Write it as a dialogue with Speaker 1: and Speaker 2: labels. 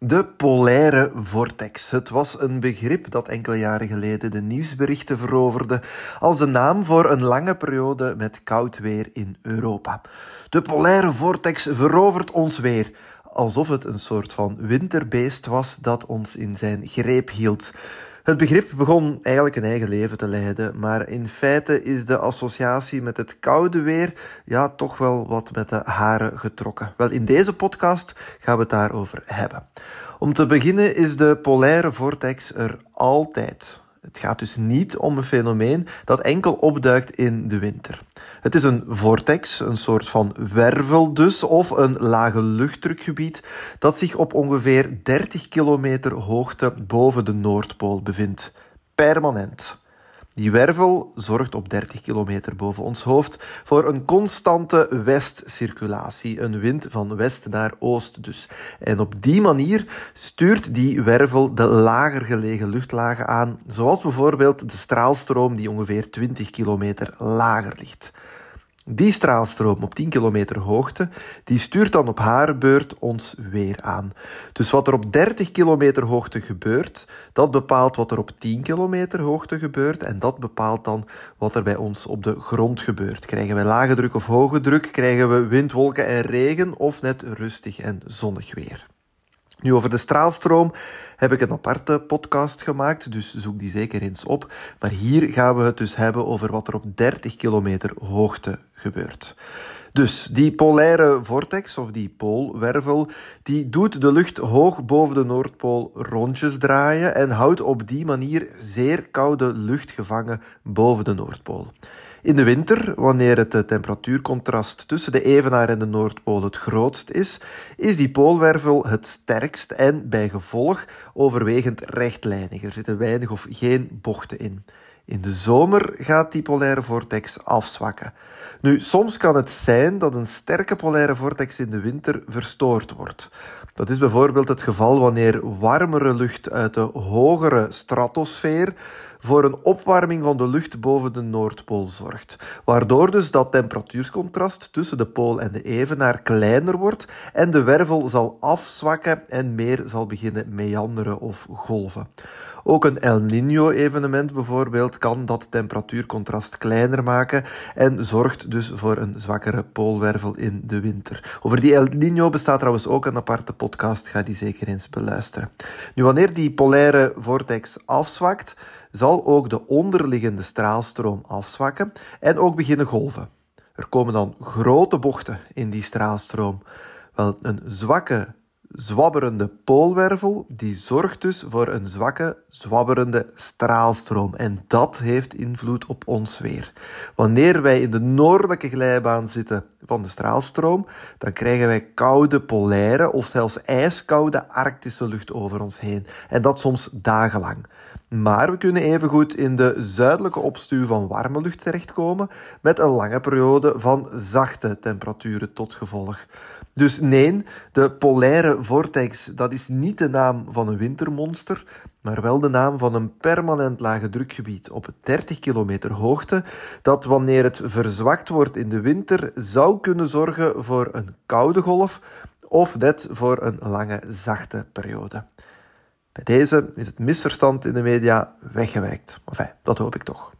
Speaker 1: De polaire vortex. Het was een begrip dat enkele jaren geleden de nieuwsberichten veroverde als de naam voor een lange periode met koud weer in Europa. De polaire vortex verovert ons weer, alsof het een soort van winterbeest was dat ons in zijn greep hield. Het begrip begon eigenlijk een eigen leven te leiden, maar in feite is de associatie met het koude weer ja, toch wel wat met de haren getrokken. Wel, in deze podcast gaan we het daarover hebben. Om te beginnen is de polaire vortex er altijd. Het gaat dus niet om een fenomeen dat enkel opduikt in de winter. Het is een vortex, een soort van wervel dus, of een lage luchtdrukgebied dat zich op ongeveer 30 kilometer hoogte boven de Noordpool bevindt. Permanent. Die wervel zorgt op 30 kilometer boven ons hoofd voor een constante westcirculatie, een wind van west naar oost dus. En op die manier stuurt die wervel de lager gelegen luchtlagen aan, zoals bijvoorbeeld de straalstroom die ongeveer 20 kilometer lager ligt. Die straalstroom op 10 kilometer hoogte, die stuurt dan op haar beurt ons weer aan. Dus wat er op 30 kilometer hoogte gebeurt, dat bepaalt wat er op 10 kilometer hoogte gebeurt en dat bepaalt dan wat er bij ons op de grond gebeurt. Krijgen we lage druk of hoge druk, krijgen we wind, wolken en regen of net rustig en zonnig weer. Nu, over de straalstroom heb ik een aparte podcast gemaakt, dus zoek die zeker eens op. Maar hier gaan we het dus hebben over wat er op 30 kilometer hoogte gebeurt. Dus die polaire vortex of die poolwervel, die doet de lucht hoog boven de Noordpool rondjes draaien en houdt op die manier zeer koude lucht gevangen boven de Noordpool. In de winter, wanneer het temperatuurcontrast tussen de Evenaar en de Noordpool het grootst is, is die poolwervel het sterkst en bij gevolg overwegend rechtlijnig. Er zitten weinig of geen bochten in. In de zomer gaat die polaire vortex afzwakken. Nu, soms kan het zijn dat een sterke polaire vortex in de winter verstoord wordt. Dat is bijvoorbeeld het geval wanneer warmere lucht uit de hogere stratosfeer voor een opwarming van de lucht boven de Noordpool zorgt. Waardoor dus dat temperatuurcontrast tussen de pool en de evenaar kleiner wordt en de wervel zal afzwakken en meer zal beginnen meanderen of golven. Ook een El Niño-evenement bijvoorbeeld kan dat temperatuurcontrast kleiner maken en zorgt dus voor een zwakkere poolwervel in de winter. Over die El Niño bestaat trouwens ook een aparte podcast, ga die zeker eens beluisteren. Nu, wanneer die polaire vortex afzwakt, zal ook de onderliggende straalstroom afzwakken en ook beginnen golven. Er komen dan grote bochten in die straalstroom. Wel, een zwakke zwabberende poolwervel, die zorgt dus voor een zwakke, zwabberende straalstroom. En dat heeft invloed op ons weer. Wanneer wij in de noordelijke glijbaan zitten van de straalstroom, dan krijgen wij koude polaire of zelfs ijskoude arctische lucht over ons heen. En dat soms dagenlang. Maar we kunnen evengoed in de zuidelijke opstuw van warme lucht terechtkomen met een lange periode van zachte temperaturen tot gevolg. Dus nee, de polaire vortex, dat is niet de naam van een wintermonster, maar wel de naam van een permanent lage drukgebied op 30 kilometer hoogte, dat wanneer het verzwakt wordt in de winter zou kunnen zorgen voor een koude golf of net voor een lange zachte periode. Bij deze is het misverstand in de media weggewerkt. Enfin, dat hoop ik toch.